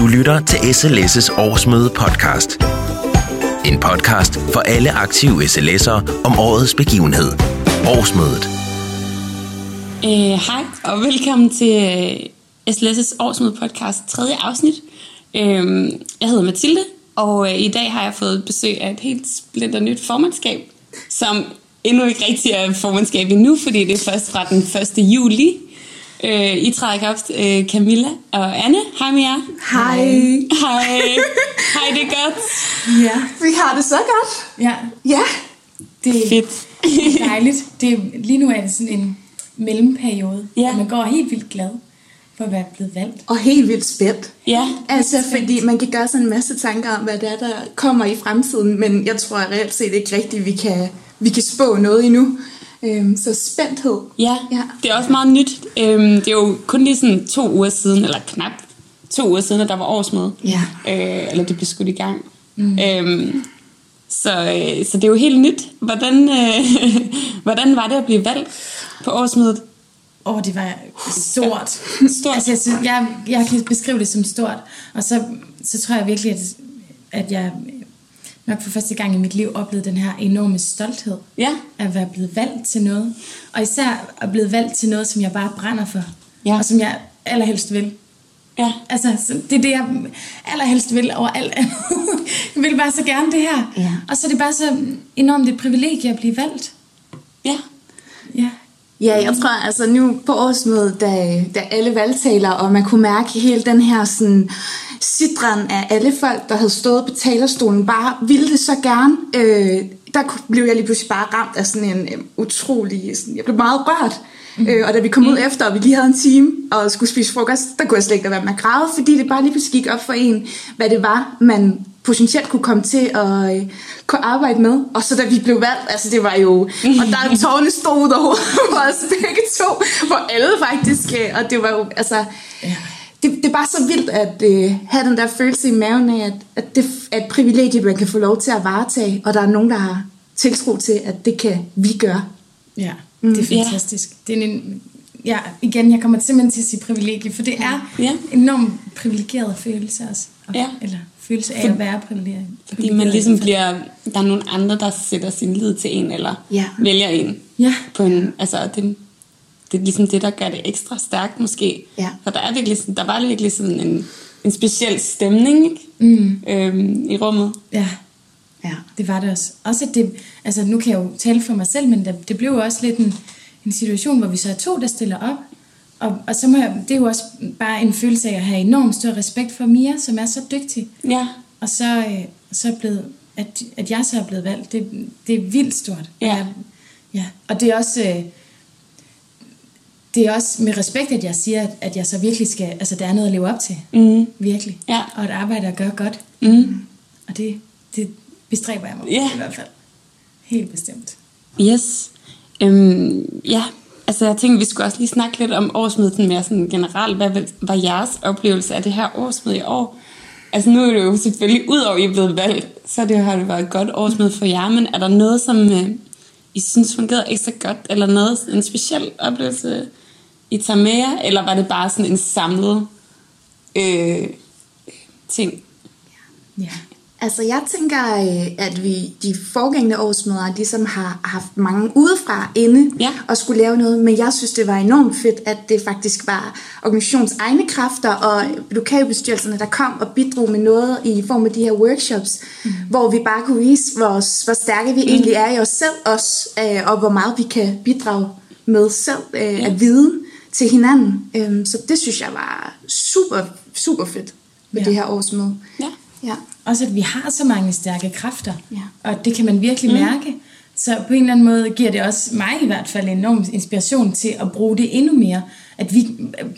Du lytter til SLS's årsmøde podcast. En podcast for alle aktive SLS'ere om årets begivenhed. Årsmødet. Øh, hej og velkommen til øh, SLS's årsmøde podcast, tredje afsnit. Øh, jeg hedder Mathilde, og øh, i dag har jeg fået besøg af et helt splinter nyt formandskab, som endnu ikke rigtig er formandskab endnu, fordi det er først fra den 1. juli. Øh, I træder op, øh, Camilla og Anne. Hej med jer. Hej. Hej. Hej, det er godt. Ja. Vi har det så godt. Ja, Ja. det er Fedt. dejligt. Det er, lige nu er det sådan en mellemperiode, Ja. og man går helt vildt glad for at være blevet valgt. Og helt vildt spændt. Ja, Altså, fordi man kan gøre sig en masse tanker om, hvad det er, der kommer i fremtiden, men jeg tror reelt set ikke rigtigt, vi kan, vi kan spå noget endnu. Øhm, så spændthed. Ja, Ja. det er også meget nyt. Øhm, det er jo kun lige sådan to uger siden, eller knap to uger siden, at der var årsmøde. Ja. Øh, eller det blev skudt i gang. Mm. Øhm, så, øh, så det er jo helt nyt. Hvordan, øh, hvordan var det at blive valgt på årsmødet? Åh, oh, det var stort. Stort. Altså, jeg, synes, jeg, jeg kan beskrive det som stort. Og så, så tror jeg virkelig, at, at jeg nok for første gang i mit liv oplevede den her enorme stolthed Ja. at være blevet valgt til noget. Og især at blive valgt til noget, som jeg bare brænder for. Ja. Og som jeg allerhelst vil. Ja. Altså, så det er det, jeg allerhelst vil over alt jeg vil bare så gerne det her. Ja. Og så er det bare så enormt et privilegie at blive valgt. Ja. Ja. Ja, jeg tror altså nu på årsmødet, da, da alle valgtaler, og man kunne mærke hele den her sådan sidren af alle folk, der havde stået på talerstolen, bare ville det så gerne. Øh, der blev jeg lige pludselig bare ramt af sådan en øh, utrolig, sådan, jeg blev meget rørt. Mm. Øh, og da vi kom ud efter, og vi lige havde en time og skulle spise frokost, der kunne jeg slet ikke være med at græde, fordi det bare lige pludselig gik op for en, hvad det var, man potentielt kunne komme til at øh, kunne arbejde med. Og så da vi blev valgt, altså det var jo, og der tårne stod ud over os begge to, for alle faktisk, øh, og det var jo, altså, det, det er bare så vildt at øh, have den der følelse i maven af, at, at det er et privilegie, man kan få lov til at varetage, og der er nogen, der har tiltro til, at det kan vi gøre. Ja, det er Ja. fantastisk. Det er en, ja, igen, jeg kommer simpelthen til at sige privilegie, for det er Ja. en enormt privilegeret følelse også. Og- Ja. Eller følelse af at være privilegeret. Fordi man ligesom bliver, der er nogle andre, der sætter sin lid til en, eller Ja. vælger en. Ja. På en, altså det, det er ligesom det, der gør det ekstra stærkt måske. Ja. For der, er virkelig, der var virkelig sådan en, en speciel stemning ikke? Mm. Øhm, i rummet. Ja, Ja. det var det også. Også det, altså nu kan jeg jo tale for mig selv, men det, det blev jo også lidt en, en situation, hvor vi så er to, der stiller op. Og, og så må jeg, det er jo også bare en følelse af at have enormt stor respekt for Mia, som er så dygtig. Ja. Og så, øh, så er blevet, at, at jeg så er blevet valgt, det, det er vildt stort. Ja. Og jeg, ja. Og det er også... Øh, det er også med respekt, at jeg siger, at, at jeg så virkelig skal... Altså, der er noget at leve op til. Mm. Virkelig. Ja. Og et arbejde at gøre godt. Mm. Og det, det bestræber jeg mig på, Ja. i hvert fald. Helt bestemt. Yes. Øhm, ja, altså jeg tænkte, vi skulle også lige snakke lidt om årsmødet sådan mere sådan generelt. Hvad var jeres oplevelse af det her årsmøde i år? Altså nu er det jo selvfølgelig, udover at I er blevet valgt, så det, har det været et godt årsmøde for jer, men er der noget, som øh, I synes fungerede ekstra godt, eller noget, en speciel oplevelse, I tager med jer, eller var det bare sådan en samlet øh, ting? Ja. Altså jeg tænker, øh, at vi de forgængende årsmøder ligesom har haft mange udefra inde Ja. og skulle lave noget, men jeg synes, det var enormt fedt, at det faktisk var organisations egne kræfter og lokalbestyrelserne, der kom og bidrog med noget i form af de her workshops, mm. hvor vi bare kunne vise, hvor, hvor stærke vi mm. egentlig er i os selv også, øh, og hvor meget vi kan bidrage med selv øh, ja. at vide til hinanden. Øhm, så det synes jeg var super, super fedt med Ja. det her årsmøde. Ja. Ja. Også at vi har så mange stærke kræfter. Ja. Og det kan man virkelig mm. mærke. Så på en eller anden måde giver det også mig i hvert fald enorm inspiration til at bruge det endnu mere. At vi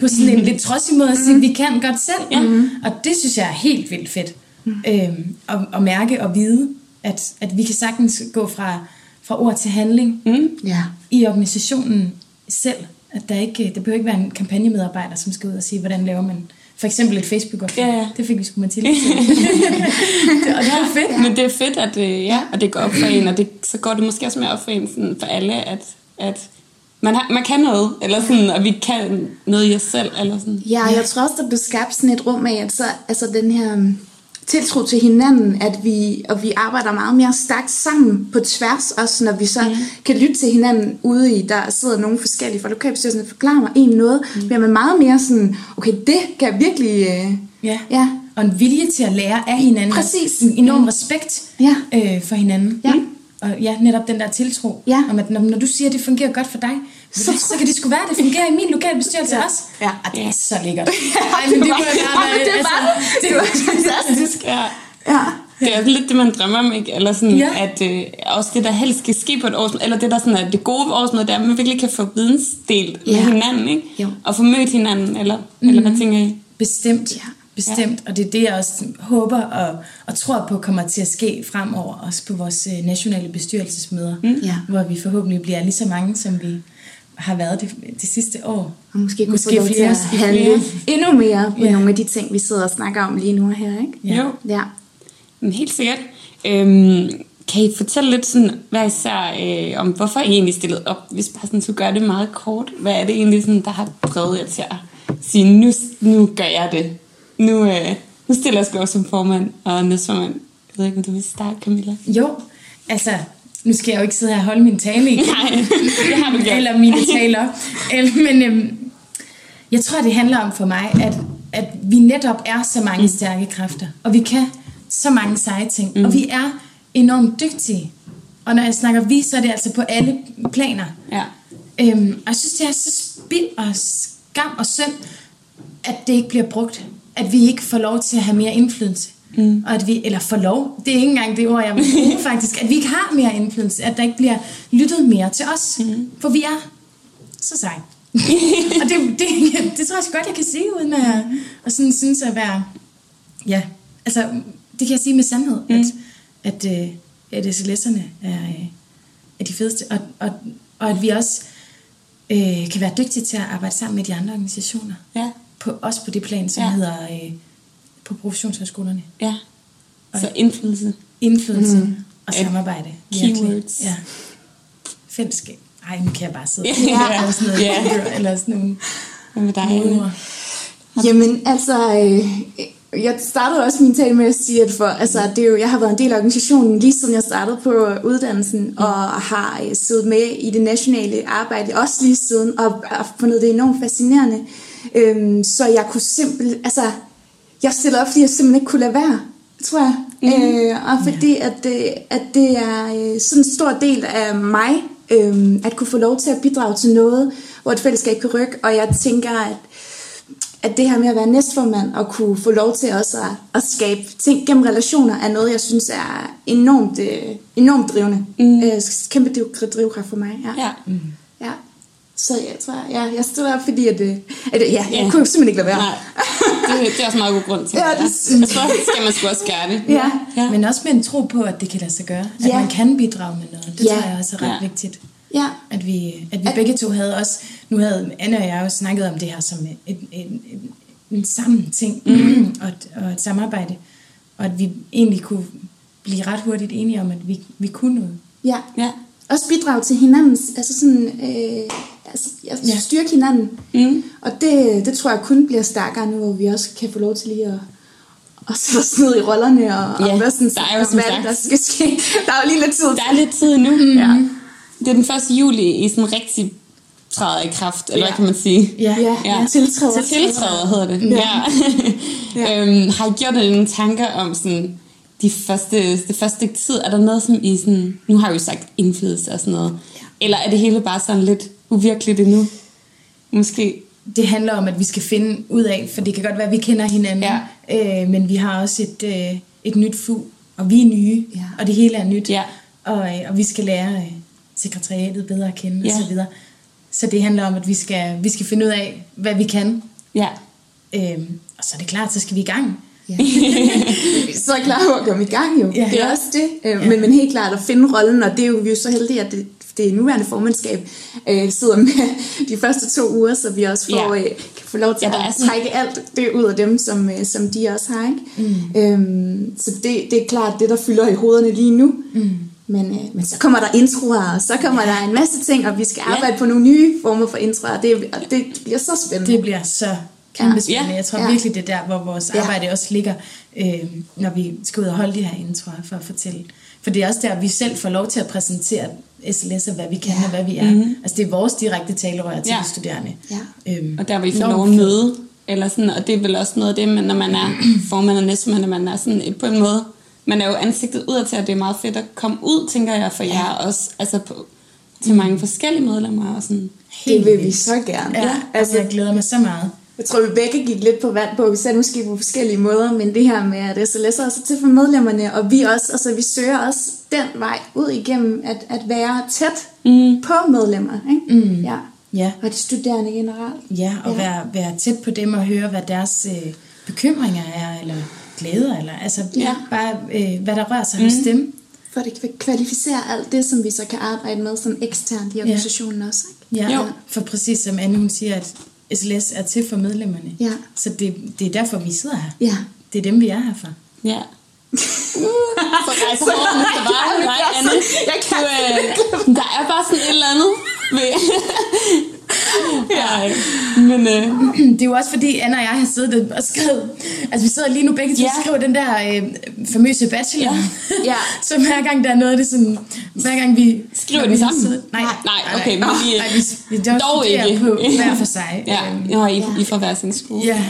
på sådan en lidt trodsig måde at sige, at vi kan godt selv. Ja. Og det synes jeg er helt vildt fedt. Øhm, at, at mærke og vide, at, at vi kan sagtens gå fra, fra ord til handling Mm. Ja. i organisationen selv. At der ikke, det behøver ikke være en kampagnemedarbejder, som skal ud og sige, hvordan laver man for eksempel et Facebook-opslag. Ja, ja. Det fik vi sgu Mathilde til. Det- og det var fedt. Men det er fedt, at, øh, ja, og det går op for en, og det, så går det måske også mere op for en sådan, for alle, at, at man, har, man kan noget, eller sådan, og vi kan noget i os selv, eller sådan. Ja, jeg tror også, der blev skabt sådan et rum af, at så, altså den her tiltro til hinanden, at vi, og vi arbejder meget mere stærkt sammen på tværs, også når vi så mm. kan lytte til hinanden ude i, der sidder nogle forskellige fra lokalbestyrelsen og forklarer mig en noget, mm. bliver man meget mere sådan, okay, det kan jeg virkelig... Øh, Ja. ja. Og en vilje til at lære af hinanden. Præcis. En enorm respekt Ja. øh, for hinanden. Ja. Og ja, netop den der tiltro. Ja. Om at når, når du siger, at det fungerer godt for dig, så, så kan det sgu være, at det fungerer i min lokale bestyrelse Ja. også. Ja. Og det er så lækkert. Ej, men det kunne jeg bare være- det var, altså, det var fantastisk. Ja. Ja. Det er lidt det, man drømmer om, ikke? Eller sådan, Ja. at øh, også det, der helst skal ske på et årsmøde, eller det, der sådan er det gode ved årsmødet, det er, at man virkelig kan få vidensdelt Ja. med hinanden, ikke? Jo. Og få mødt hinanden, eller, mm. eller hvad tænker I? Bestemt. Ja. Bestemt. Og det er det, jeg også håber og, og tror på kommer til at ske fremover, også på vores øh, nationale bestyrelsesmøder, mm. Ja. hvor vi forhåbentlig bliver lige så mange, som vi har været det, det sidste år. Og måske kunne Måske få lov til flere, at måske handle flere. endnu mere på Ja. nogle af de ting, vi sidder og snakker om lige nu her, ikke? Ja. Jo. Ja. Men helt sikkert. Øhm, kan I fortælle lidt sådan, hvad især, øh, om hvorfor I egentlig stillede op, hvis bare sådan skulle gøre det meget kort? Hvad er det egentlig, sådan, der har drevet jer til at sige, nu, nu gør jeg det. Nu, øh, nu stiller jeg også som formand og næstformand. Jeg ved ikke, om du vil starte, Camilla? Jo, altså, nu skal jeg jo ikke sidde her og holde min tale igen. Nej, det har du gjort. Eller mine taler. Eller, men øhm, jeg tror, det handler om for mig, at, at vi netop er så mange stærke kræfter. Og vi kan så mange seje ting. Mm. Og vi er enormt dygtige. Og når jeg snakker vi, så er det altså på alle planer. Ja. Øhm, og jeg synes, det er så spild og skam og synd, at det ikke bliver brugt. At vi ikke får lov til at have mere indflydelse. Mm. Og at vi, eller får lov, det er ikke engang det ord, jeg vil bruge faktisk, at vi ikke har mere indflydelse, at der ikke bliver lyttet mere til os. Mm. For vi er så seje. og det, det, det tror jeg godt, jeg kan sige, uden at, at sådan synes at være, ja, altså, det kan jeg sige med sandhed, mm. at, at, øh, at SLS'erne er, øh, er de fedeste, og, og, og at vi også øh, kan være dygtige til at arbejde sammen med de andre organisationer. Ja. På, også på det plan, som ja. hedder øh, på professionshøjskolerne. Ja. Så indflydelse. Indflydelse mm. og samarbejde. keywords. Ja. Fællesskab. Ej, nu kan jeg bare sidde Ja. eller sådan noget, Ja. eller sådan nogle Hvad med dig? Jamen, altså, øh, jeg startede også min tale med at sige, at for, altså, det er jo, jeg har været en del af organisationen lige siden jeg startede på uddannelsen, mm. og har øh, siddet med i det nationale arbejde også lige siden, og har fundet det enormt fascinerende. Øhm, så jeg kunne simpelthen, altså, jeg stillede op, fordi jeg simpelthen ikke kunne lade være, tror jeg. Mm. Øh, og fordi, at, øh, at det er øh, sådan en stor del af mig, øh, at kunne få lov til at bidrage til noget, hvor et fællesskab kan rykke, og jeg tænker, at at det her med at være næstformand og kunne få lov til også at, at skabe ting gennem relationer, er noget, jeg synes er enormt, øh, enormt drivende. Mm. Øh, kæmpe driv, drivkraft for mig. Ja. Ja. ja. Så jeg tror, ja, jeg stod op, fordi at, at ja, jeg Ja. kunne simpelthen ikke lade være. Nej, det, det er også en meget god grund til Ja, det. det- Jeg tror, skal man sgu også gøre det. Ja. Ja. Men også med en tro på, at det kan lade sig gøre. At Ja. man kan bidrage med noget. Det Ja. tror jeg også er ret Ja. vigtigt. Ja. At vi, at vi At- begge to havde også... Nu havde Anne og jeg jo snakket om det her som en, en, en, en sammen ting mm. og, et, og et samarbejde. Og at vi egentlig kunne blive ret hurtigt enige om, at vi, vi kunne noget. ja. Ja. Også bidrage til hinandens, altså sådan, øh, altså, ja. Ja. styrke hinanden. Mm. Og det, det tror jeg kun bliver stærkere nu, hvor vi også kan få lov til lige at og sætte os ned i rollerne og, Ja, og hvad, sådan, der er jo som hvad der skal ske. Der er jo lige lidt tid. Der er lidt tid nu. Mm. Ja. Det er den 1. juli, I sådan rigtig træder i kraft, eller Ja. hvad kan man sige? Ja. Ja, Ja. ja. tiltræder. Tiltræder hedder det. Ja. Ja. øhm, har I gjort jer nogle tanker om sådan, de første, det første stykke tid? Er der noget, som I sådan... Nu har vi jo sagt indflydelse og sådan noget. Eller er det hele bare sådan lidt uvirkeligt endnu? Måske. det handler om, at vi skal finde ud af, for det kan godt være, at vi kender hinanden, Ja. øh, men vi har også et, øh, et nyt fu, og vi er nye, Ja. og det hele er nyt, Ja. og, øh, og vi skal lære øh, sekretariatet bedre at kende, Ja. og så videre. Så det handler om, at vi skal, vi skal finde ud af, hvad vi kan, Ja. øh, og så er det klart, så skal vi i gang. Ja. så er klar på at komme i gang jo. Ja. Det er også det. Øh, Ja. Men, men helt klart at finde rollen, og det er jo, vi er jo så heldige, at det, det nuværende formandskab øh, sidder med de første to uger, så vi også får, Ja. øh, kan få lov til Ja, at sådan- trække alt det ud af dem, som, øh, som de også har. Ikke? Mm. Øhm, så det, det er klart det, der fylder i hovederne lige nu. Mm. men, øh, men så kommer der introer, og så kommer ja. der en masse ting, og vi skal arbejde ja. på nogle nye former for introer, og det, og det bliver så spændende. Det bliver så kæmpe spændende. Ja. Jeg tror Ja. virkelig, det er der, hvor vores Ja. arbejde også ligger, øh, når vi skal ud og holde de her introer for at fortælle. For det er også der, vi selv får lov til at præsentere SLS'er, hvad vi kan Ja. og hvad vi er. Mm-hmm. Altså det er vores direkte talerør til Ja. de studerende. Ja. Øhm, Og der vil I få lov at møde, eller sådan, og det er vel også noget af det, men når man er formand og næstformand, man er sådan et, på en måde, man er jo ansigtet udad til, at det er meget fedt at komme ud, tænker jeg, for jer også, altså på, til mange forskellige medlemmer og sådan. det vil vi så gerne. Ja, altså, altså, jeg glæder mig så meget. Jeg tror, vi begge gik lidt på vand på, vi sagde måske på forskellige måder, men det her med, at SLS er også til for medlemmerne, og vi også, altså vi søger også den vej ud igennem at, at være tæt mm. på medlemmer, ikke? Mm. Ja. Ja. Og de studerende generelt. Ja, og Ja. Være, være tæt på dem og høre, hvad deres øh, bekymringer er, eller glæder, eller altså Ja. bare øh, hvad der rører sig mm. hos dem. For det kan kvalificere alt det, som vi så kan arbejde med sådan eksternt i organisationen ja. også, ikke? Ja, Jo. for præcis som Anne hun siger, at SLS er til for medlemmerne. Ja. Så det, det er derfor, vi sidder her. Ja. Det er dem, vi er her for. Ja. For rejse hårdt næste vej, nej, Anne. Jeg kan Du, øh, der er bare sådan et eller andet ved... ja. Men øh, Det er jo også fordi, Anna og jeg har siddet og skrevet, altså vi sidder lige nu begge to Ja. og skriver den der øh, famøse bachelor. Ja. Ja. så hver gang der er noget, det er sådan, hver gang vi... Skriver den vi sammen? siddet- Nej, Nej, okay, men vi- nej, vi, vi dog ikke. på hver for sig. ja, Øhm, Nå, I, I får hver sin skole. Ja.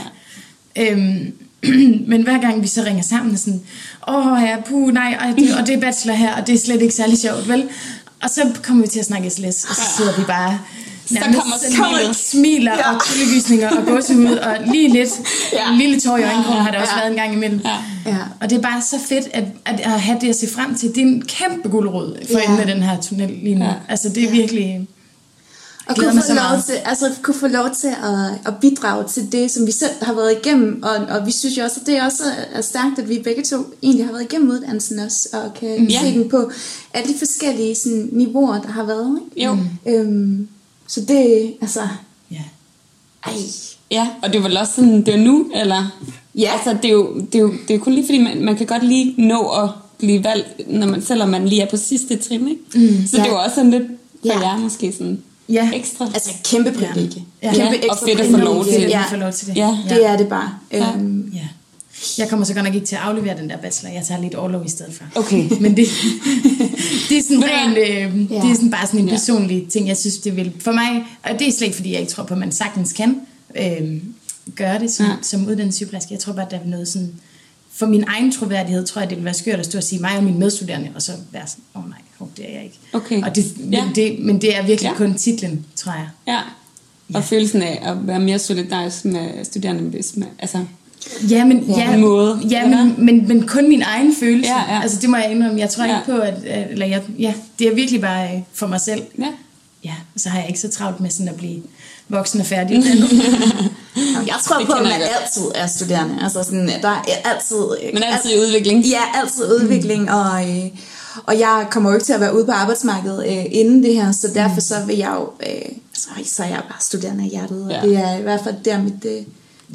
Øhm, men hver gang vi så ringer sammen, er sådan, åh ja, puh, nej, og det, og det er bachelor her, og det er slet ikke særlig sjovt, vel? Og så kommer vi til at snakke SLS, og så sidder vi bare nærmest kommer smilet. smiler Ja. og kuldegysninger og gåsehud, og lige lidt, Ja. en lille tår i øjenkrogen har der også Ja. været en gang imellem. Ja. Ja. Og det er bare så fedt at, at, at have det at se frem til. Det er en kæmpe guldråd for Ja. enden af den her tunnel lige nu. Ja. Altså det er virkelig... Og kunne få, så lov til, altså, kunne få lov til at, at bidrage til det, som vi selv har været igennem. Og, og vi synes jo også, at det er også er stærkt, at vi begge to egentlig har været igennem uddannelsen også, og kan ja. se den på alle de forskellige sådan, niveauer, der har været. Ikke? Jo. Øhm, så det, altså, Ja. ej. Ja, og det er vel også sådan, det er nu, eller? Ja. Altså, det er jo, det er jo, det er jo kun lige fordi, man, man kan godt lige nå at blive valgt, når man, selvom man lige er på sidste trin, ikke? Mm, så ja. det er jo også sådan lidt for Ja. jer måske sådan Ja. ekstra. Altså, kæmpe privilegie. Ja. Kæmpe Ja, og ekstra fedt at få lov til det. Ja, Ja. Få lov til det. Ja. det er det bare. Ja. Øhm, Ja. Jeg kommer så godt nok ikke til at aflevere den der bachelor. Jeg tager lidt overlov i stedet for. Okay. Men det, det er sådan Ved du ren, øh, Ja. det er sådan bare sådan en Ja. personlig ting, jeg synes, det vil. For mig, og det er slet ikke, fordi jeg ikke tror på, at man sagtens kan øh, gøre det som, Ja. ja. som uddannet sygeplejerske. Jeg tror bare, at der er noget sådan... For min egen troværdighed, tror jeg, det vil være skørt at stå og sige mig og mine medstuderende, og så være sådan, åh oh, nej, oh, det er jeg ikke. Okay. Og det, Ja. men, det, men det er virkelig Ja. ja. kun titlen, tror jeg. Ja. Og følelsen af at være mere solidarisk med studerende, hvis man, altså, Ja, men, Ja. ja, Måde, ja men, men, men kun min egen følelse. Ja, ja. Altså det må jeg indrømme. Jeg tror Ja. ikke på, at, eller jeg, ja, det er virkelig bare øh, for mig selv. ja. Ja, og så har jeg ikke så travlt med sådan at blive voksen og færdig. Jeg tror Det på, at man godt. altid er studerende. Altså sådan, der er altid... Men altid i udvikling. Ja, altid udvikling, og, øh, og jeg kommer jo ikke til at være ude på arbejdsmarkedet øh, inden det her, så derfor så vil jeg jo... Øh, så, så er jeg bare studerende af hjertet, og Ja. det er i hvert fald der, mit, øh,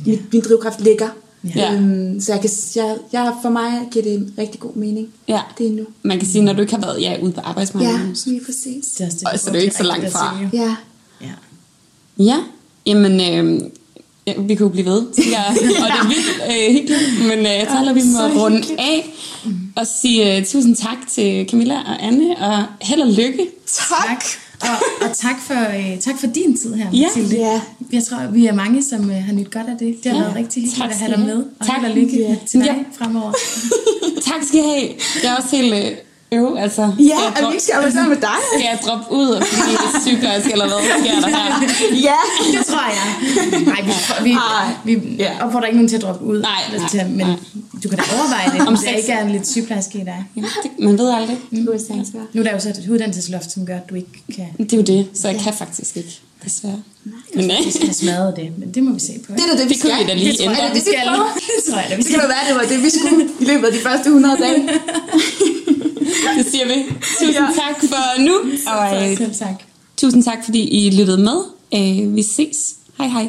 mit, min drivkraft ligger. Ja. Øhm, så jeg kan, jeg, jeg, for mig giver det en rigtig god mening. Ja. Det er nu. Man kan sige, når du ikke har været ja, ude på Ja, arbejdsmarkedet. lige præcis. Det er det, Og så er det jo ikke så langt fra. Ja. Ja. Ja, jamen, øh, ja, vi kan jo blive ved, jeg. og det er vildt øh, hyggeligt, men øh, jeg taler, vi må runde hyggeligt. af og sige uh, tusind tak til Camilla og Anne, og held og lykke. Tak. Og, og tak, for, øh, tak for din tid her, Ja. Mathilde. Ja. Jeg tror, vi er mange, som øh, har nyt godt af det. Det har Ja. været rigtig hyggeligt Tak at have dig med. Og Tak. held og lykke Ja. til dig Ja. fremover. tak skal I have. Jeg er også helt øh, øv, altså. Ja, at vi ikke skal arbejde sammen med dig. Skal jeg droppe ud og blive sygeplejerske, eller hvad sker der her? Ja. Det tror jeg. Nej, vi, vi, vi Ja. opfordrer ikke nogen til at droppe ud. Nej, Eller nej, til, men nej. du kan da overveje det, Om der ikke er en lidt sygeplejerske i dig. Ja, det, man ved aldrig. Det være. Nu er der jo så et uddannelsesloft, som gør, at du ikke kan, Det er jo det, så jeg kan faktisk ikke, desværre. Men nej. vi skal have smadret det. Men det må vi se på. Det er da det, vi Det kunne skal. vi da lige det tror jeg, det, vi skal. Det tror jeg da, vi Det kan skal. være, det var det, vi skulle i løbet af de første 100 dage. Siger vi. Tusind Ja. tak for nu, og øh, Selv tak. tusind tak, fordi I lyttede med. Øh, vi ses. Hej hej.